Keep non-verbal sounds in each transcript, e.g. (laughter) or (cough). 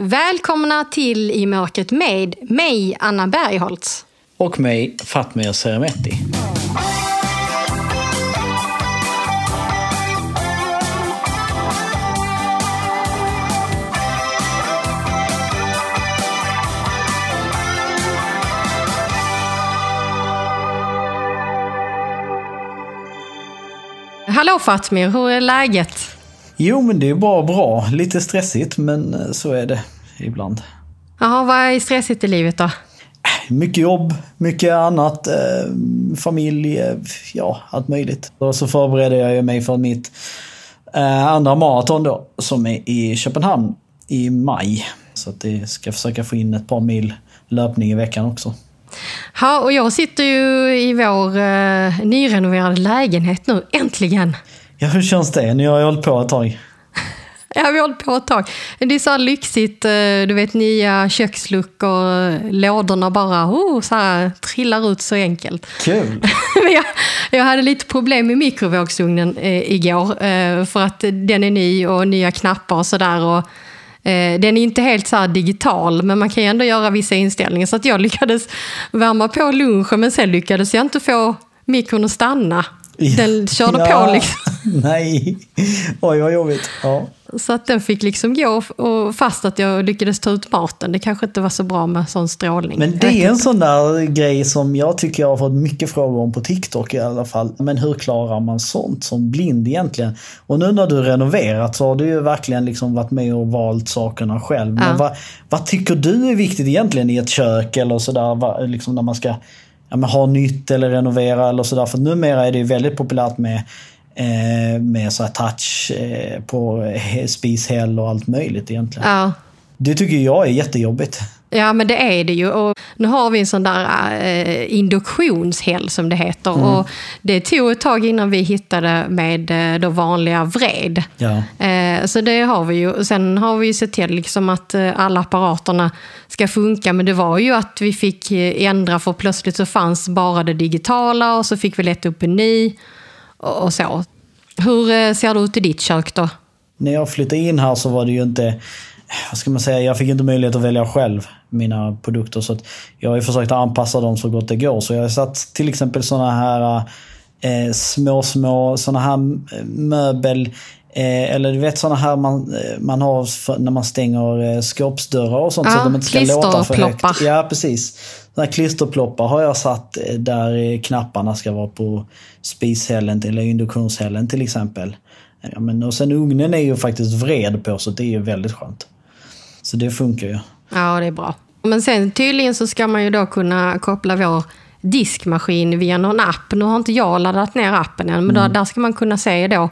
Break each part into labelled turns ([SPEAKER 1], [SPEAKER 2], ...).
[SPEAKER 1] Välkomna till I mörkret med mig, Anna Bergholtz.
[SPEAKER 2] Och mig, Fatmir Seremeti.
[SPEAKER 1] Hallå Fatmir, hur är läget?
[SPEAKER 2] Jo, men det är bara bra. Lite stressigt, men eh, så är det ibland.
[SPEAKER 1] Jaha, vad är stressigt i livet då?
[SPEAKER 2] Mycket jobb, mycket annat. Eh, familj, eh, ja, allt möjligt. Och så förbereder jag mig för mitt eh, andra maraton då, som är i Köpenhamn i maj. Så att det ska försöka få in ett par mil löpning i veckan också.
[SPEAKER 1] Ja, och jag sitter ju i vår eh, nyrenoverade lägenhet nu, äntligen.
[SPEAKER 2] Ja, hur känns det? Ni har ju hållit på ett tag.
[SPEAKER 1] Ja, vi har hållit på ett tag. Det är så här lyxigt, eh, du vet nya köksluckor, lådorna bara oh, så här, trillar ut så enkelt.
[SPEAKER 2] Kul! (laughs)
[SPEAKER 1] jag, jag hade lite problem med mikrovågsugnen eh, igår, eh, för att den är ny och nya knappar och sådär. Eh, den är inte helt så digital, men man kan ju ändå göra vissa inställningar. Så att jag (laughs) lyckades värma på lunchen, men sen lyckades jag inte få mikron att stanna. Den körde ja, på liksom. (laughs)
[SPEAKER 2] Nej, oj vad jobbigt. Ja.
[SPEAKER 1] Så att den fick liksom gå och fast att jag lyckades ta ut maten. Det kanske inte var så bra med sån strålning.
[SPEAKER 2] Men det är en sån där grej som jag tycker jag har fått mycket frågor om på TikTok i alla fall. Men hur klarar man sånt som blind egentligen? Och nu när du renoverat så har du ju verkligen liksom varit med och valt sakerna själv. Men ja. vad, vad, tycker du är viktigt egentligen i ett kök eller sådär? Liksom när man ska ja, men ha nytt eller renovera eller sådär. För numera är det ju väldigt populärt med eh, med så touch eh, på spishäll och allt möjligt egentligen.
[SPEAKER 1] Ja.
[SPEAKER 2] Det tycker jag är jättejobbigt.
[SPEAKER 1] Ja men det är det ju. Och nu har vi en sån där eh, induktionshäll som det heter. Mm. Och det tog ett tag innan vi hittade med eh, då vanliga vred.
[SPEAKER 2] Ja.
[SPEAKER 1] Eh, så det har vi ju. Sen har vi sett till liksom att eh, alla apparaterna ska funka. Men det var ju att vi fick eh, ändra för plötsligt så fanns bara det digitala och så fick vi leta upp en ny och så. Hur eh, ser det ut i ditt kök då?
[SPEAKER 2] När jag flyttade in här så var det ju inte, vad ska man säga, jag fick inte möjlighet att välja själv mina produkter. Så jag har försökt anpassa dem så gott det går. Så jag har satt till exempel sådana här eh, små, små sådana här möbel Eh, eller du vet sådana här man, eh, man har för, när man stänger eh, skåpsdörrar och sånt.
[SPEAKER 1] Ja,
[SPEAKER 2] så att de inte ska låta för högt.
[SPEAKER 1] Ja,
[SPEAKER 2] precis. Sådana här klisterploppar har jag satt eh, där knapparna ska vara på spishällen eller induktionshällen till exempel. Ja, men, och sen ugnen är ju faktiskt vred på så det är ju väldigt skönt. Så det funkar ju.
[SPEAKER 1] Ja, det är bra. Men sen tydligen så ska man ju då kunna koppla vår diskmaskin via någon app. Nu har inte jag laddat ner appen än, men mm. då, där ska man kunna se då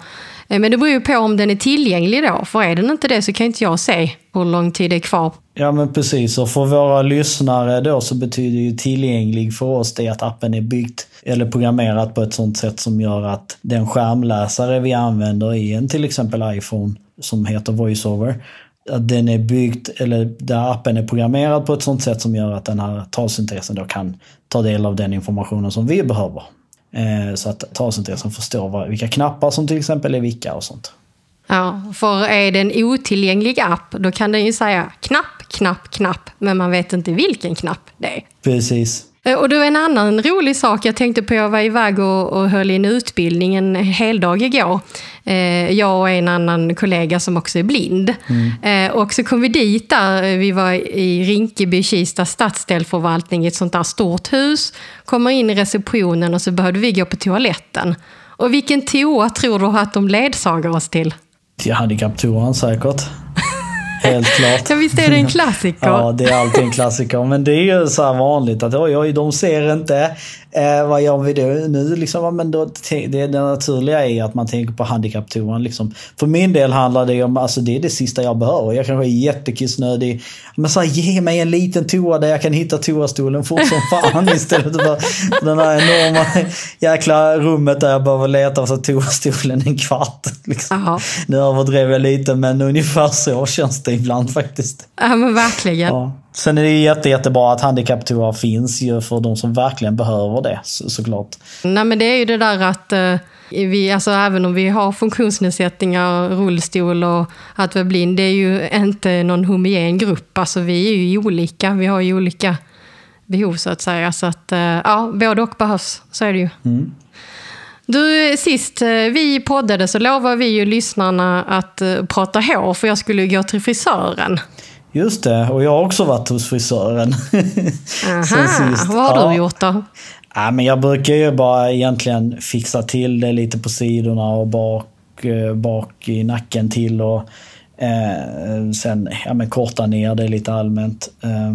[SPEAKER 1] Eh, men det beror ju på om den är tillgänglig då. För är den inte det så kan inte jag se hur lång tid det är kvar.
[SPEAKER 2] Ja men precis. Och för våra lyssnare då så betyder ju tillgänglig för oss det att appen är byggt eller programmerad på ett sånt sätt som gör att den skärmläsare vi använder i en till exempel iPhone som heter VoiceOver att den är byggd, eller där appen är programmerad på ett sånt sätt som gör att den här talsyntesen då kan ta del av den informationen som vi behöver. Eh, så att talsyntesen förstår vilka knappar som till exempel är vilka och sånt.
[SPEAKER 1] Ja, för är det en otillgänglig app då kan den ju säga knapp, knapp, knapp, men man vet inte vilken knapp det är.
[SPEAKER 2] Precis.
[SPEAKER 1] Eh, och var en annan rolig sak jag tänkte på. Jag var iväg och, och höll i en utbildning en hel dag igår. Eh, jag och en annan kollega som också är blind. Mm. Eh, och så kom vi dit där. Vi var i Rinkeby, Kista stadsdelförvaltning i ett sånt där stort hus. Kommer in i receptionen och så behövde vi gå på toaletten. Och vilken toa tror du att de ledsagar oss till?
[SPEAKER 2] Till handikapptoan säkert. (laughs) Helt klart.
[SPEAKER 1] Ja, visst är det en klassiker?
[SPEAKER 2] ja, det är alltid en klassiker. Men det är ju så vanligt att oj, oj, de ser inte. Eh, vad gör vi då nu? Liksom, men då, det, det naturliga är att man tänker på handikapptoan. Liksom. För min del handlar det om, alltså det är det sista jag behöver. Jag kanske är jättekissnödig. Men så här, ge mig en liten toa där jag kan hitta toastolen fort som (laughs) fan istället för den här enorma jäkla rummet där jag behöver leta efter toastolen en kvart. Liksom. Nu överdrev jag lite men ungefär så känns det ibland faktiskt.
[SPEAKER 1] Ja men verkligen. Ja.
[SPEAKER 2] Sen är det jätte, jättebra att handikapptoa finns ju för de som verkligen behöver det så, såklart.
[SPEAKER 1] Nej men det är ju det där att uh, vi, alltså, även om vi har funktionsnedsättningar, rullstol och att vara blind, det är ju inte någon homogen grupp. Alltså, vi är ju olika, vi har ju olika behov så att säga. Så att, eh, ja, både och behövs, så är det ju.
[SPEAKER 2] Mm.
[SPEAKER 1] Du, sist eh, vi poddade så lovade vi ju lyssnarna att uh, prata hår, för jag skulle gå till frisören.
[SPEAKER 2] Just det, och jag har också varit hos frisören.
[SPEAKER 1] Aha, (laughs) vad har ja. du gjort då?
[SPEAKER 2] Ja, men jag brukar ju bara egentligen fixa till det lite på sidorna och bak, eh, bak i nacken till. och eh, Sen ja, men korta ner det lite allmänt. Eh,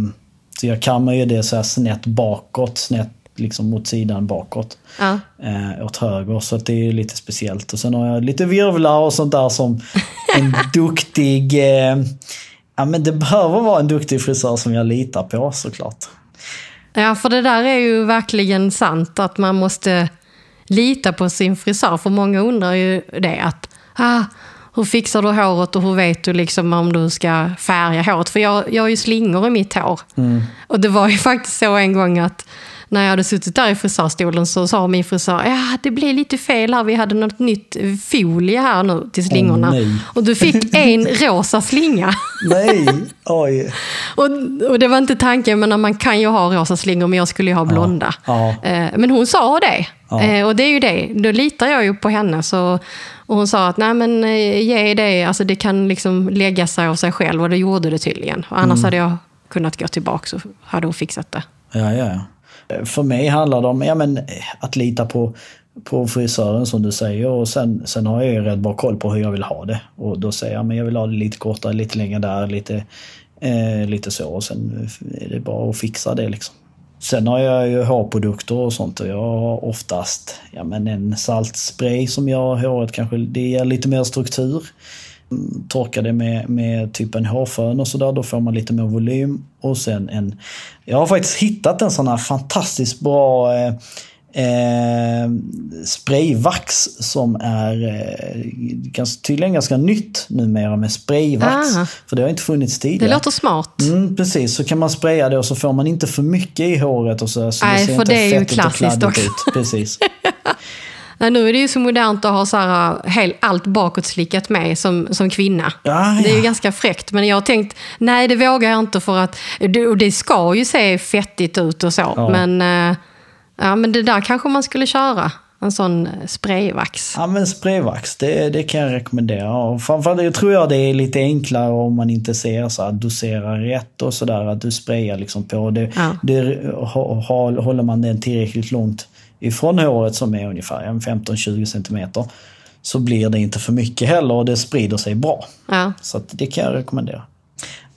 [SPEAKER 2] så jag kammar ju det så här snett bakåt, snett liksom mot sidan bakåt. Ja. Eh, åt höger, så att det är lite speciellt. Och sen har jag lite virvlar och sånt där som (laughs) en duktig... Eh, ja men det behöver vara en duktig frisör som jag litar på såklart.
[SPEAKER 1] Ja, för det där är ju verkligen sant att man måste lita på sin frisör. För många undrar ju det att ah, hur fixar du håret och hur vet du liksom om du ska färga håret? För jag, jag har ju slingor i mitt hår. Mm. Och det var ju (laughs) faktiskt så en gång att när jag hade suttit där i frisörstolen så sa min frisör, ja det blev lite fel här, vi hade något nytt folie här nu till slingorna. Oh, och du fick (laughs) en rosa slinga.
[SPEAKER 2] Nej, oj. (laughs)
[SPEAKER 1] och, och det var inte tanken, men man kan ju ha rosa slingor, men jag skulle ju ha blonda. Ja, ja. Eh, men hon sa det. Ja. Eh, och det är ju det, då litar jag ju på henne. Så, och hon sa att nej men eh, ge det, alltså det kan liksom lägga sig av sig själv och det gjorde det tydligen. Och annars mm. hade jag kunnat gå tillbaka och hade hon fixat det.
[SPEAKER 2] Ja, ja, ja. För mig handlar det om ja, men, att lita på, på frisören som du säger och sen, sen har jag ju rätt bra koll på hur jag vill ha det. Och då säger jag men jag vill ha det lite kortare, lite längre där, lite, eh, lite så. Och sen är det bara att fixa det liksom. Sen har jag ju hårprodukter och sånt och jag har oftast ja, men en saltspray som gör håret kanske, det ger lite mer struktur torka det med, med typ en hårfön och sådär. Då får man lite mer volym. Och sen en... Jag har faktiskt hittat en sån här fantastiskt bra eh, eh, sprayvax som är eh, ganska, tydligen ganska nytt numera med sprayvax. Ah. För det har inte funnits tidigare.
[SPEAKER 1] Det låter smart.
[SPEAKER 2] Mm, precis, så kan man spraya det och så får man inte för mycket i håret. Och så, så
[SPEAKER 1] Nej,
[SPEAKER 2] det ser
[SPEAKER 1] för
[SPEAKER 2] inte
[SPEAKER 1] det är ju klassiskt också.
[SPEAKER 2] Ut. Precis. (laughs)
[SPEAKER 1] Nej, nu är det ju så modernt att ha så här, helt, allt bakåt slickat med som, som kvinna.
[SPEAKER 2] Ja, ja.
[SPEAKER 1] Det är ju ganska fräckt. Men jag har tänkt, nej det vågar jag inte för att det, det ska ju se fettigt ut och så. Ja. Men, äh, ja, men det där kanske man skulle köra. En sån eh, sprayvax.
[SPEAKER 2] Ja men sprayvax, det, det kan jag rekommendera. Och framförallt jag tror jag det är lite enklare om man inte ser så att dosera rätt och sådär. Att du sprayar liksom på. Det, ja. det, håller man den tillräckligt långt ifrån håret som är ungefär 15-20 cm så blir det inte för mycket heller och det sprider sig bra.
[SPEAKER 1] Ja.
[SPEAKER 2] Så det kan jag rekommendera.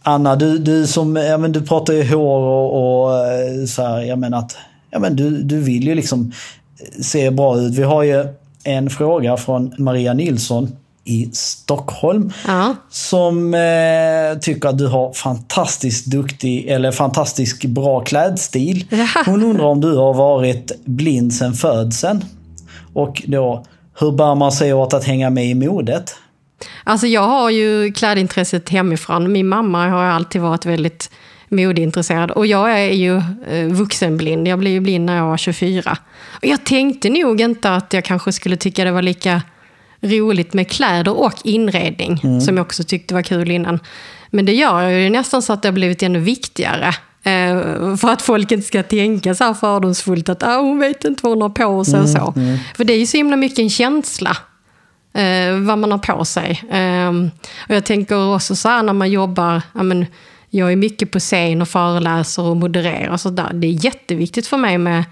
[SPEAKER 2] Anna, du, du, som, ja, men du pratar ju hår och, och eh, så här, jag menar att ja, men du, du vill ju liksom se bra ut. Vi har ju en fråga från Maria Nilsson i Stockholm.
[SPEAKER 1] Ja.
[SPEAKER 2] Som eh, tycker att du har fantastiskt duktig, eller fantastiskt bra klädstil. Hon undrar om du har varit blind sedan födseln. Och då, hur bär man sig åt att hänga med i modet?
[SPEAKER 1] Alltså jag har ju klädintresset hemifrån. Min mamma har alltid varit väldigt modeintresserad. Och jag är ju eh, vuxenblind. Jag blev ju blind när jag var 24. Och jag tänkte nog inte att jag kanske skulle tycka det var lika roligt med kläder och inredning, mm. som jag också tyckte var kul innan. Men det gör ju nästan så att det har blivit ännu viktigare. Eh, för att folk inte ska tänka så här fördomsfullt att ah, hon vet inte vad hon har på sig mm, och så. Mm. För det är ju så himla mycket en känsla. Eh, vad man har på sig. Eh, och jag tänker också så här när man jobbar, ja, men, jag är mycket på scen och föreläser och modererar och sådär. Det är jätteviktigt för mig med,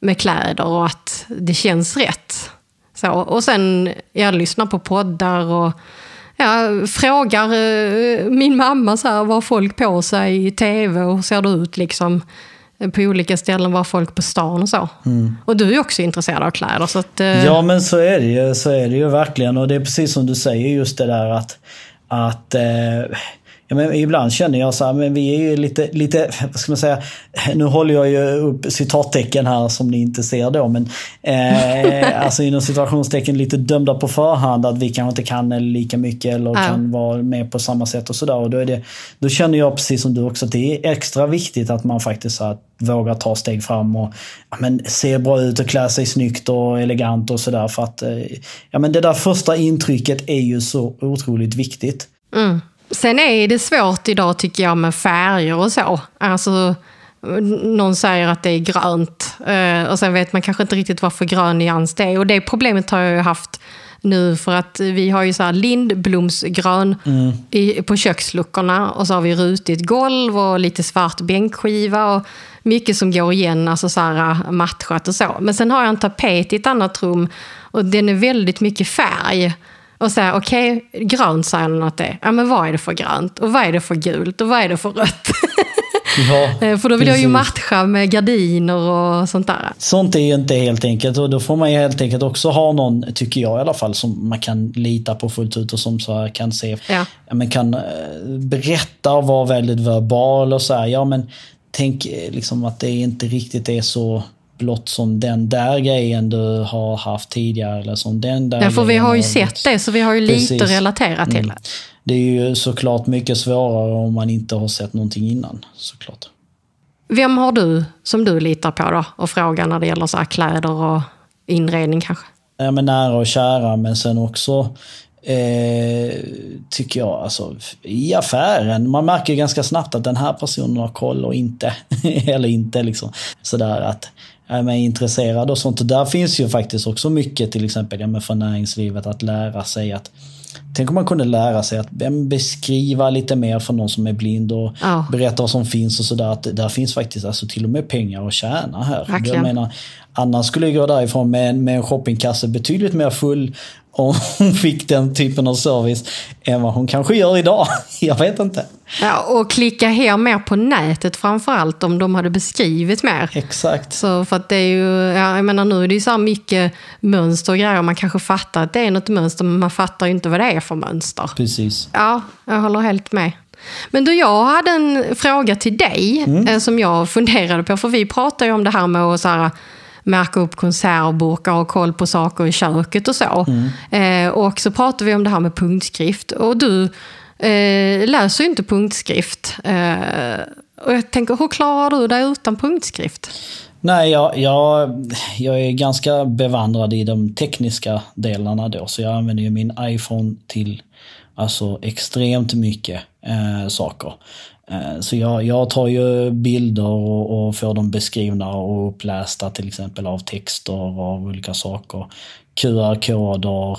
[SPEAKER 1] med kläder och att det känns rätt. Så, och sen, jag lyssnar på poddar och ja, frågar eh, min mamma så här, vad folk på sig i tv och hur ser det ut liksom på olika ställen, var folk på stan och så. Mm. Och du är också intresserad av kläder. Så att, eh...
[SPEAKER 2] Ja men så är, det ju, så är det ju verkligen. Och det är precis som du säger just det där att, att eh, ja, men ibland känner jag så här, men vi är ju lite, lite, vad ska man säga, nu håller jag ju upp citattecken här som ni inte ser då, men eh, alltså inom situationstecken lite dömda på förhand att vi kanske inte kan lika mycket eller ja. kan vara med på samma sätt och sådär. Då, är det, då känner jag precis som du också att det är extra viktigt att man faktiskt så här, vågar ta steg fram och ja, men, se bra ut och klä sig snyggt och elegant och sådär. För att eh, ja, men det där första intrycket är ju så otroligt viktigt.
[SPEAKER 1] Mm. Sen är det svårt idag tycker jag med färger och så. Alltså, någon säger att det är grönt eh, och sen vet man kanske inte riktigt varför grön nyans det är. Och det problemet har jag ju haft nu för att vi har ju så här lindblomsgrön mm. i, på köksluckorna och så har vi rutigt golv och lite svart bänkskiva och mycket som går igen, alltså så här äh, matchat och så. Men sen har jag en tapet i ett annat rum och den är väldigt mycket färg. Och säga okej, okay, grönt säger någon att det är. Ja, men vad är det för grönt? Och vad är det för gult? Och vad är det för rött? (laughs) Ja, (laughs) eh, för då vill precis. jag ju matcha med gardiner och sånt där.
[SPEAKER 2] Sånt är ju inte helt enkelt och då får man ju helt enkelt också ha någon, tycker jag i alla fall, som man kan lita på fullt ut och som så kan se, ja. men kan eh, berätta och vara väldigt verbal och så här, ja men tänk eh, liksom att det inte riktigt är så blott som den där grejen du har haft tidigare. Eller som den där
[SPEAKER 1] ja, för vi har ju sett det, så vi har ju Precis. lite relaterat till mm. det.
[SPEAKER 2] Det är ju såklart mycket svårare om man inte har sett någonting innan. såklart.
[SPEAKER 1] Vem har du som du litar på då och frågar när det gäller så kläder och inredning kanske?
[SPEAKER 2] Ja, men nära och kära, men sen också Eh, tycker jag, alltså i affären. Man märker ganska snabbt att den här personen har koll och inte. (laughs) eller inte liksom. Sådär att är man intresserad och sånt. Och där finns ju faktiskt också mycket till exempel ja, för näringslivet att lära sig att Tänk om man kunde lära sig att beskriva lite mer för någon som är blind och ja. berätta vad som finns och sådär. Att där finns faktiskt alltså till och med pengar att tjäna här. Verkligen. Jag menar, Anna skulle gå därifrån med, med en shoppingkasse betydligt mer full om hon (laughs) fick den typen av service än vad hon kanske gör idag. (laughs) Jag vet inte.
[SPEAKER 1] Ja, och klicka hem mer på nätet framförallt om de hade beskrivit mer.
[SPEAKER 2] Exakt.
[SPEAKER 1] Så för att det är ju, ja, jag menar nu är det ju så mycket mönster och grejer. Man kanske fattar att det är något mönster men man fattar ju inte vad det är för mönster.
[SPEAKER 2] Precis.
[SPEAKER 1] Ja, jag håller helt med. Men du, jag hade en fråga till dig mm. Eh, som jag funderade på. För vi pratar ju om det här med att så här, märka upp konservburkar och koll på saker i köket och så. Mm. Eh, och så pratar vi om det här med punktskrift. Och du eh, läser ju inte punktskrift. Eh, och jag tänker, hur klarar du dig utan punktskrift?
[SPEAKER 2] Nej, jag, jag, jag är ganska bevandrad i de tekniska delarna då. Så jag använder ju min iPhone till alltså extremt mycket eh, saker. Eh, så jag, jag tar ju bilder och, och, får dem beskrivna och upplästa till exempel av texter av olika saker. QR-koder,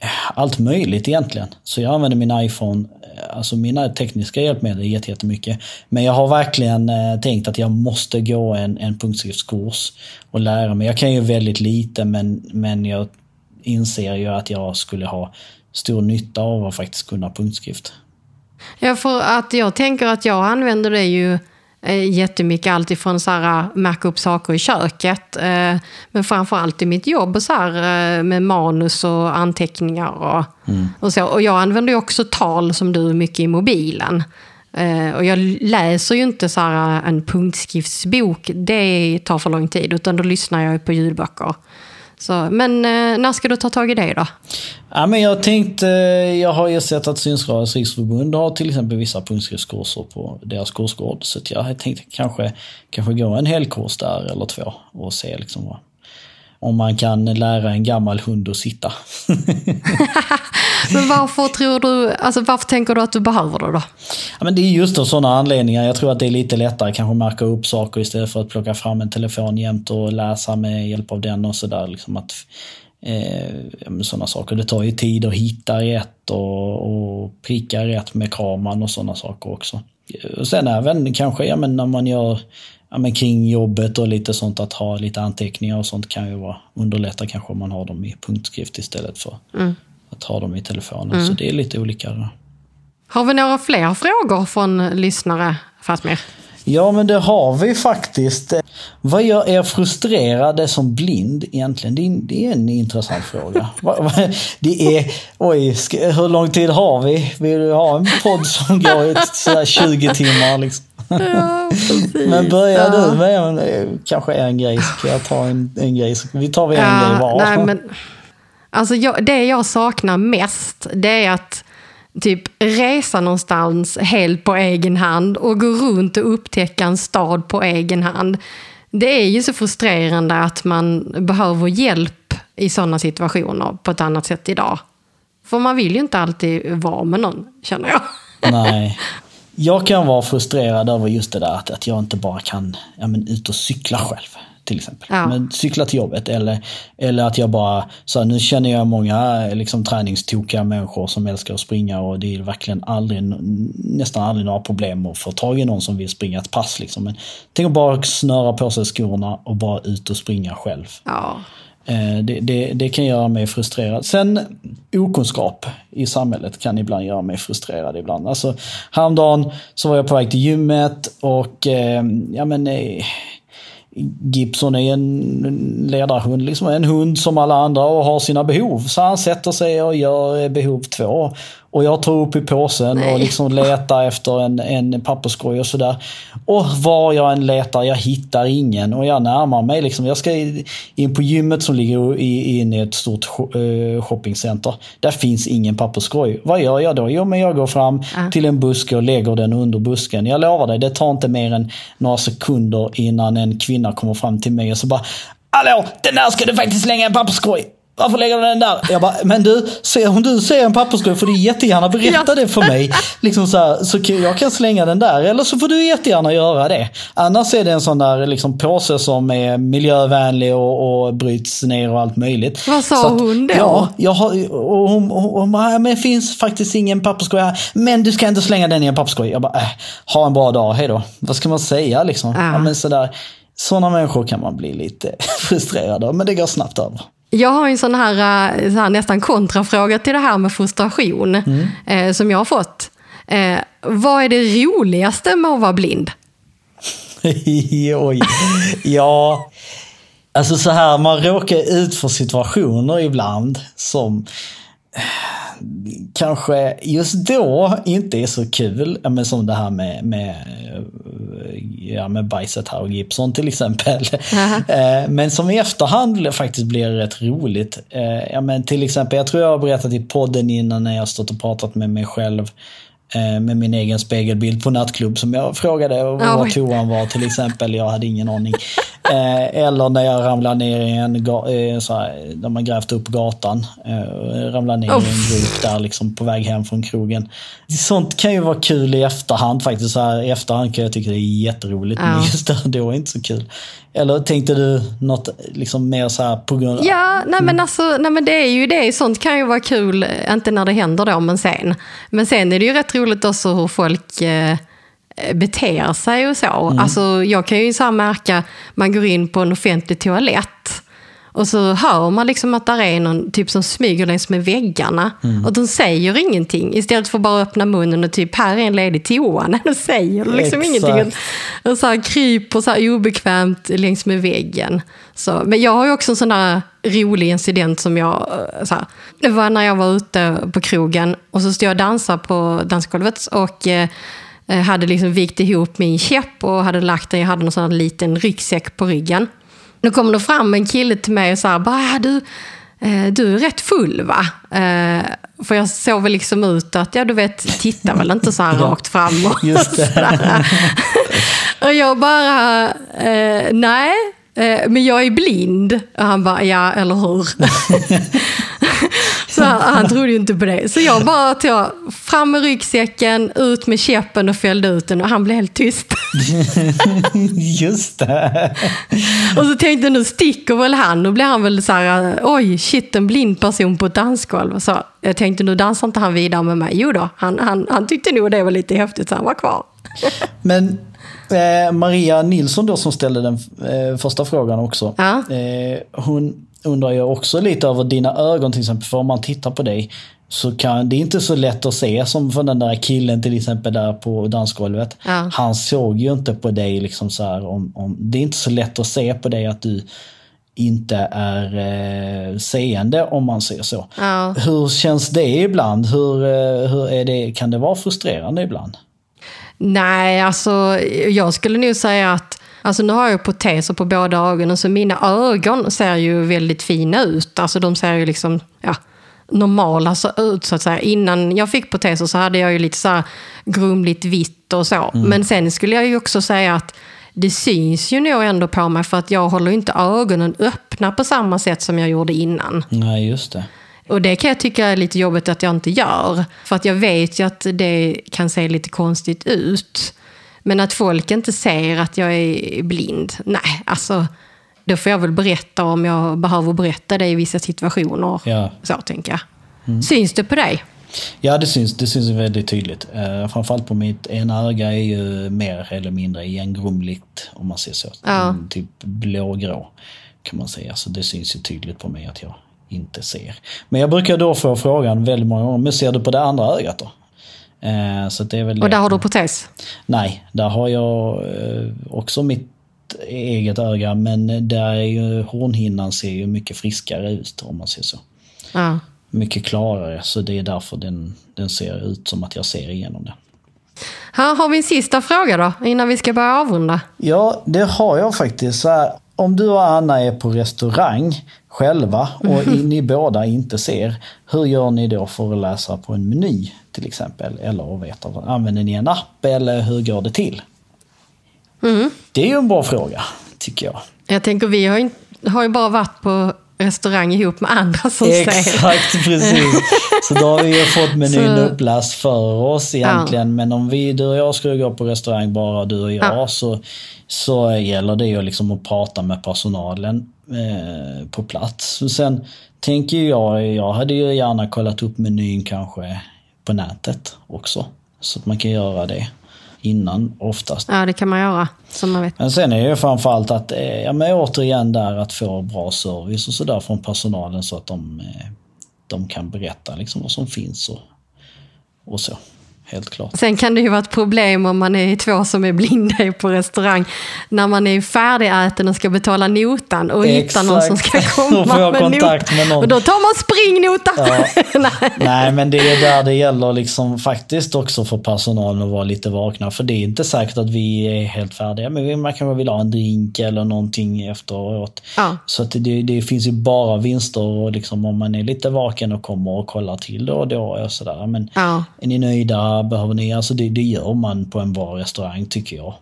[SPEAKER 2] eh, allt möjligt egentligen. Så jag använder min iPhone, eh, alltså mina tekniska hjälpmedel jättemycket. Men jag har verkligen tänkt att jag måste gå en, en punktskriftskurs och lära mig. Jag kan ju väldigt lite men, men jag inser ju att jag skulle ha stor nytta av att faktiskt kunna punktskrift.
[SPEAKER 1] Ja, för att jag tänker att jag använder det ju eh, jättemycket alltifrån så här, äh, märka upp saker i köket. Eh, men framförallt i mitt jobb och så här, eh, med manus och anteckningar och, mm. och så. Och jag använder också tal som du mycket i mobilen. Och jag läser ju inte så här, en punktskriftsbok, det tar för lång tid, utan då lyssnar jag på ljudböcker. Så, men eh, när ska du ta tag i det då?
[SPEAKER 2] Ja, men jag tänkte, eh, jag har ju sett att Synskadades riksförbund har till exempel vissa punktskriftskurser på deras kursgård. Så jag tänkte kanske, kanske gå en hel kurs där eller två och se liksom vad, om man kan lära en gammal hund att sitta. (laughs)
[SPEAKER 1] men varför tror du, alltså varför tänker du att du behöver det då?
[SPEAKER 2] Ja, men det är just av sådana anledningar. Jag tror att det är lite lättare kanske märka upp saker istället för att plocka fram en telefon jämt och läsa med hjälp av den och sådär. Liksom eh, sådana saker. Det tar ju tid att hitta rätt och, och pricka rätt med kameran och sådana saker också. Och sen även kanske ja, men när man gör ja, men kring jobbet och lite sånt att ha lite anteckningar och sånt kan ju vara underlätta kanske om man har dem i punktskrift istället för mm. att ha dem i telefonen. Mm. Så det är lite olika.
[SPEAKER 1] Har vi några fler frågor från lyssnare, Fatmir?
[SPEAKER 2] Ja, men det har vi faktiskt. Vad gör er frustrerade som blind egentligen? Det är, det är en intressant fråga. (laughs) det är, oj, ska, hur lång tid har vi? Vill du ha en podd som går i sådär 20 timmar? Liksom?
[SPEAKER 1] Ja,
[SPEAKER 2] men börjar ja. du med en, kanske en grej så kan jag ta en, en grej. Så vi tar en ja, grej var.
[SPEAKER 1] Nej, men, alltså jag, det jag saknar mest det är att typ resa någonstans helt på egen hand och gå runt och upptäcka en stad på egen hand. Det är ju så frustrerande att man behöver hjälp i sådana situationer på ett annat sätt idag. För man vill ju inte alltid vara med någon, känner jag.
[SPEAKER 2] Nej. (laughs) Jag kan vara frustrerad över just det där att, att jag inte bara kan ja, men, ut och cykla själv till exempel. Ja. Men cykla till jobbet eller, eller att jag bara, så här, nu känner jag många liksom, träningstokiga människor som älskar att springa och det är verkligen aldrig, nästan aldrig några problem att få tag i någon som vill springa ett pass. Liksom. Men tänk att bara snöra på sig skorna och bara ut och springa själv.
[SPEAKER 1] Ja.
[SPEAKER 2] Eh, det, det, det, kan göra mig frustrerad. Sen okunskap i samhället kan ibland göra mig frustrerad ibland. Alltså, häromdagen så var jag på väg till gymmet och eh, ja men eh, Gibson är en ledarhund, liksom en hund som alla andra och har sina behov. Så han sätter sig och gör eh, behov två. Och jag tar upp i påsen Nej. och liksom letar efter en, en papperskorg och sådär. Och var jag än letar, jag hittar ingen och jag närmar mig. Liksom. Jag ska in på gymmet som ligger inne i ett stort eh, shoppingcenter. Där finns ingen papperskorg. Vad gör jag då? Jo, men jag går fram uh. till en buske och lägger den under busken. Jag lovar dig, det tar inte mer än några sekunder innan en kvinna kommer fram till mig och så bara Hallå, den där ska du faktiskt slänga en papperskorg. Varför lägger du den där? Jag bara, men du, om du ser en papperskorg får du jättegärna berätta det för mig. Liksom så, här, så jag kan slänga den där, eller så får du jättegärna göra det. Annars är det en sån där liksom, påse som är miljövänlig och, och bryts ner och allt möjligt.
[SPEAKER 1] Vad sa att, hon då?
[SPEAKER 2] Ja, jag har, och hon, hon, hon men det finns faktiskt ingen papperskorg här. Men du ska inte slänga den i en papperskorg. Jag bara, äh, ha en bra dag, hejdå. Vad ska man säga liksom? Ja. Ja, men sådär. Sådana människor kan man bli lite (laughs) frustrerad av, men det går snabbt över.
[SPEAKER 1] Jag har en sån här, eh, så här nästan kontrafråga till det här med frustration mm. eh, som jag har fått. Eh, vad är det roligaste med att vara blind? (laughs)
[SPEAKER 2] Oj. Ja, alltså så här, man råkar ut för situationer ibland som kanske just då inte är så kul. Men som det här med, med, ja, med bajset här och Gibson till exempel. Uh-huh. (laughs) Men som i efterhand faktiskt blir rätt roligt. Eh, ja, men till exempel, jag tror jag har berättat i podden innan när jag stått och pratat med mig själv Eh, med min egen spegelbild på nattklubb som jag frågade var toan var till exempel. Jag hade ingen aning. (laughs) Eh, eller när jag ramlade ner i en, eh, när man grävt upp gatan. Ramlade ner oh. i en grop där liksom på väg hem från krogen. Sånt kan ju vara kul i efterhand faktiskt. Så här, I efterhand kan jag tycka det är jätteroligt. Ja. Men just då är inte så kul. Eller tänkte du något liksom mer så här på grund av...
[SPEAKER 1] Ja, nej men alltså, nej men det är ju det. Sånt kan ju vara kul, inte när det händer då, men sen. Men sen är det ju rätt roligt också hur folk eh, beter sig och så. Mm. Alltså, jag kan ju så märka, man går in på en offentlig toalett och så hör man liksom att där är någon typ som smyger längs med väggarna. Mm. Och de säger ingenting. Istället för att bara öppna munnen och typ, här är en ledig toa. (laughs) Nej, de säger liksom Exakt. ingenting. Och så här kryper så här obekvämt längs med väggen. Så, men jag har ju också en sån där rolig incident som jag... Eh, så här, det var när jag var ute på krogen och så stod jag och dansade på dansgolvet. Och eh, hade liksom vikt ihop min käpp och hade lagt den, jag hade någon sån liten ryggsäck på ryggen. Nu kommer det fram en kille till mig och sa bara, du, eh, du är rätt full va? Eh, för jag såg väl liksom ut att, ja du vet, titta väl inte så här (laughs) rakt fram och, (laughs) Just det. (laughs) och jag bara, eh, nej, men jag är blind. Och han bara, ja eller hur? Så han, han trodde ju inte på det. Så jag bara tog fram med ryggsäcken, ut med käppen och fällde ut den och han blev helt tyst. (laughs)
[SPEAKER 2] Just det.
[SPEAKER 1] Och så tänkte jag, nu sticker väl han. Då blir han väl så här, oj, shit, en blind person på ett dansgolv. Så jag tänkte, nu dansar inte han vidare med mig. Jo då, han, han, han tyckte nog det var lite häftigt så han var kvar. (laughs)
[SPEAKER 2] Men eh, Maria Nilsson då som ställde den eh, första frågan också.
[SPEAKER 1] Ja.
[SPEAKER 2] Eh, hon undrar jag också lite över dina ögon till exempel. För om man tittar på dig så kan det är inte så lätt att se som för den där killen till exempel där på dansgolvet.
[SPEAKER 1] Ja.
[SPEAKER 2] Han såg ju inte på dig liksom så här om, om, Det är inte så lätt att se på dig att du inte är eh, seende om man säger så.
[SPEAKER 1] Ja.
[SPEAKER 2] Hur känns det ibland? Hur, eh, hur är det, kan det vara frustrerande ibland?
[SPEAKER 1] Nej, alltså jag skulle nog säga att Alltså nu har jag proteser på båda ögonen så mina ögon ser ju väldigt fina ut. Alltså de ser ju liksom ja, normala så ut så att säga. Innan jag fick proteser så hade jag ju lite så här grumligt vitt och så. Men sen skulle jag ju också säga att det syns ju nog ändå på mig för att jag håller ju inte ögonen öppna på samma sätt som jag gjorde innan.
[SPEAKER 2] Nej, just det.
[SPEAKER 1] Och det kan jag tycka är lite jobbigt att jag inte gör. För att jag vet ju att det kan se lite konstigt ut. Men att folk inte ser att jag är blind, nej, alltså då får jag väl berätta om jag behöver berätta det i vissa situationer.
[SPEAKER 2] Ja.
[SPEAKER 1] Så tänker jag. Syns det på dig?
[SPEAKER 2] Ja, det syns, det syns väldigt tydligt. Eh, framförallt på mitt ena öga är ju mer eller mindre igengrumligt, om man ser så.
[SPEAKER 1] Ja.
[SPEAKER 2] Mm, Typ blågrå, kan man säga. Så det syns ju tydligt på mig att jag inte ser. Men jag brukar då få frågan väldigt många gånger, men ser du på det andra ögat då? Eh, så det är väl
[SPEAKER 1] Och
[SPEAKER 2] det.
[SPEAKER 1] där har du protes?
[SPEAKER 2] Nej, där har jag eh, också mitt eget öga, men där är ju hornhinnan ser ju mycket friskare ut, om man ser så
[SPEAKER 1] Ja.
[SPEAKER 2] mycket klarare. Så det är därför den, den ser ut som att jag ser igenom den.
[SPEAKER 1] Här har vi en sista fråga då, innan vi ska börja avrunda.
[SPEAKER 2] Ja, det har jag faktiskt. Så här, om du och Anna är på restaurang själva och ni (laughs) båda inte ser, hur gör ni då för att läsa på en meny till exempel? Eller veta, använder ni en app eller hur går det till? Det är ju en bra fråga, tycker jag.
[SPEAKER 1] Jag tänker, vi har ju, har ju bara varit på restaurang ihop med andra som ser.
[SPEAKER 2] Exakt, precis. Så då har vi ju fått menyn
[SPEAKER 1] Så-
[SPEAKER 2] uppläst för oss egentligen. Men om vi, du och jag skulle gå på restaurang, bara du och jag,
[SPEAKER 1] Ja.
[SPEAKER 2] så, så gäller det ju liksom att prata med personalen eh, på plats. Och Sen tänker jag, jag hade ju gärna kollat upp menyn kanske på nätet också. Så att man kan göra det innan oftast.
[SPEAKER 1] Ja, det kan man göra, som man vet.
[SPEAKER 2] Men sen är det framförallt att, eh, ja men återigen där att få bra service och sådär från personalen så att de, eh, de kan berätta liksom vad som finns och, och så. Helt klart.
[SPEAKER 1] Sen kan det ju vara ett problem om man är två som är blinda på restaurang. När man är färdigäten och ska betala notan och hitta någon som ska (laughs)
[SPEAKER 2] Exakt.
[SPEAKER 1] komma
[SPEAKER 2] Då
[SPEAKER 1] med
[SPEAKER 2] kontakt
[SPEAKER 1] not-
[SPEAKER 2] med.
[SPEAKER 1] Och då tar man springnota. (laughs) Nej.
[SPEAKER 2] Nej men det är där det gäller liksom faktiskt också för personalen att vara lite vakna. För det är inte säkert att vi är helt färdiga. Men man kanske vill ha en drink eller någonting efteråt.
[SPEAKER 1] Ja.
[SPEAKER 2] Så det, det finns ju bara vinster och liksom om man är lite vaken och kommer och kollar till då och då. Och sådär. Men
[SPEAKER 1] Ja.
[SPEAKER 2] är ni nöjda? Behöver ni? Alltså det, det gör man på en bra restaurang tycker jag.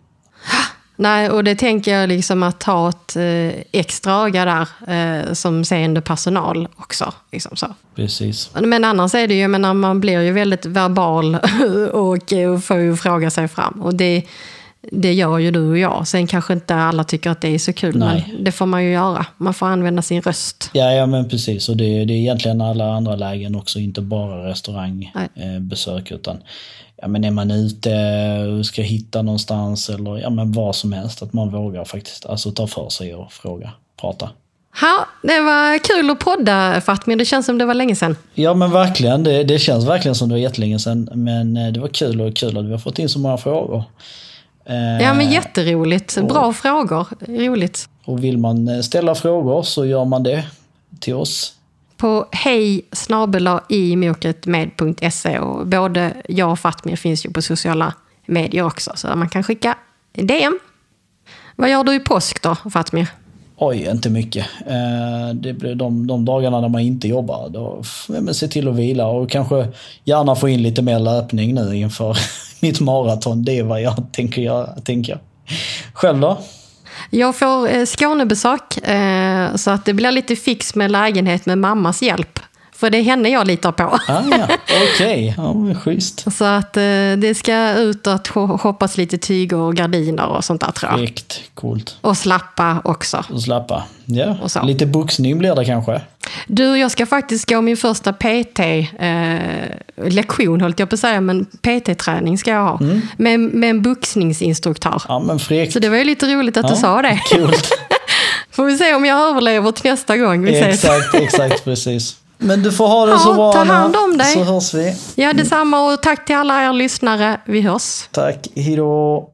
[SPEAKER 1] Nej, och det tänker jag liksom att ha ett eh, extra öga där eh, som seende personal också. Liksom så.
[SPEAKER 2] Precis.
[SPEAKER 1] Men annars är det ju, jag menar, man blir ju väldigt verbal (laughs) och får ju fråga sig fram. Och det, det gör ju du och jag. Sen kanske inte alla tycker att det är så kul,
[SPEAKER 2] Nej.
[SPEAKER 1] men det får man ju göra. Man får använda sin röst.
[SPEAKER 2] Ja, ja men precis. Och det, det är egentligen alla andra lägen också, inte bara restaurangbesök. utan ja, men är man ute och ska hitta någonstans eller ja, men vad som helst. Att man vågar faktiskt alltså, ta för sig och fråga, prata.
[SPEAKER 1] Ha, det var kul att podda Fatmir, det känns som det var länge sedan.
[SPEAKER 2] Ja men verkligen, det, det känns verkligen som det var jättelänge sedan. Men eh, det var kul och kul att vi har fått in så många frågor. Eh,
[SPEAKER 1] Ja men jätteroligt, bra frågor, roligt.
[SPEAKER 2] Och vill man eh, ställa frågor så gör man det till oss.
[SPEAKER 1] På hej imokretmed.se och både jag och Fatmir finns ju på sociala medier också så man kan skicka DM. Vad gör du i påsk då Fatmir?
[SPEAKER 2] Oj, inte mycket. Eh, Det blir de, de dagarna när man inte jobbar, då men se till att vila och kanske gärna få in lite mer löpning nu inför mitt maraton. Det är vad jag tänker göra, tänker jag. Själv då?
[SPEAKER 1] Jag får eh, Skånebesök eh, så att det blir lite fix med lägenhet med mammas hjälp. För det är henne jag litar på.
[SPEAKER 2] Ah, ja, okej. (laughs) Ja, men schysst.
[SPEAKER 1] Så att eh, det ska ut att ho- hoppas lite tyger och gardiner och sånt där tror jag.
[SPEAKER 2] Direkt. Coolt.
[SPEAKER 1] Och slappa också.
[SPEAKER 2] Och slappa. Ja,
[SPEAKER 1] Och
[SPEAKER 2] lite boxning blir det kanske.
[SPEAKER 1] Du, jag ska faktiskt gå min första PT-lektion, höll jag på att säga, men PT-träning ska jag ha. Med, med en boxningsinstruktör.
[SPEAKER 2] Ja, men fräckt.
[SPEAKER 1] Så det var ju lite roligt att du
[SPEAKER 2] Ja,
[SPEAKER 1] sa det.
[SPEAKER 2] Coolt. (laughs)
[SPEAKER 1] Får vi se om jag överlever till nästa gång vi ses.
[SPEAKER 2] Exakt, exakt (laughs) precis. Men du får ha det
[SPEAKER 1] Ja,
[SPEAKER 2] så bra
[SPEAKER 1] ta hand om dig.
[SPEAKER 2] Så hörs vi.
[SPEAKER 1] Ja, detsamma och tack till alla er lyssnare. Vi hörs.
[SPEAKER 2] Tack, hejdå.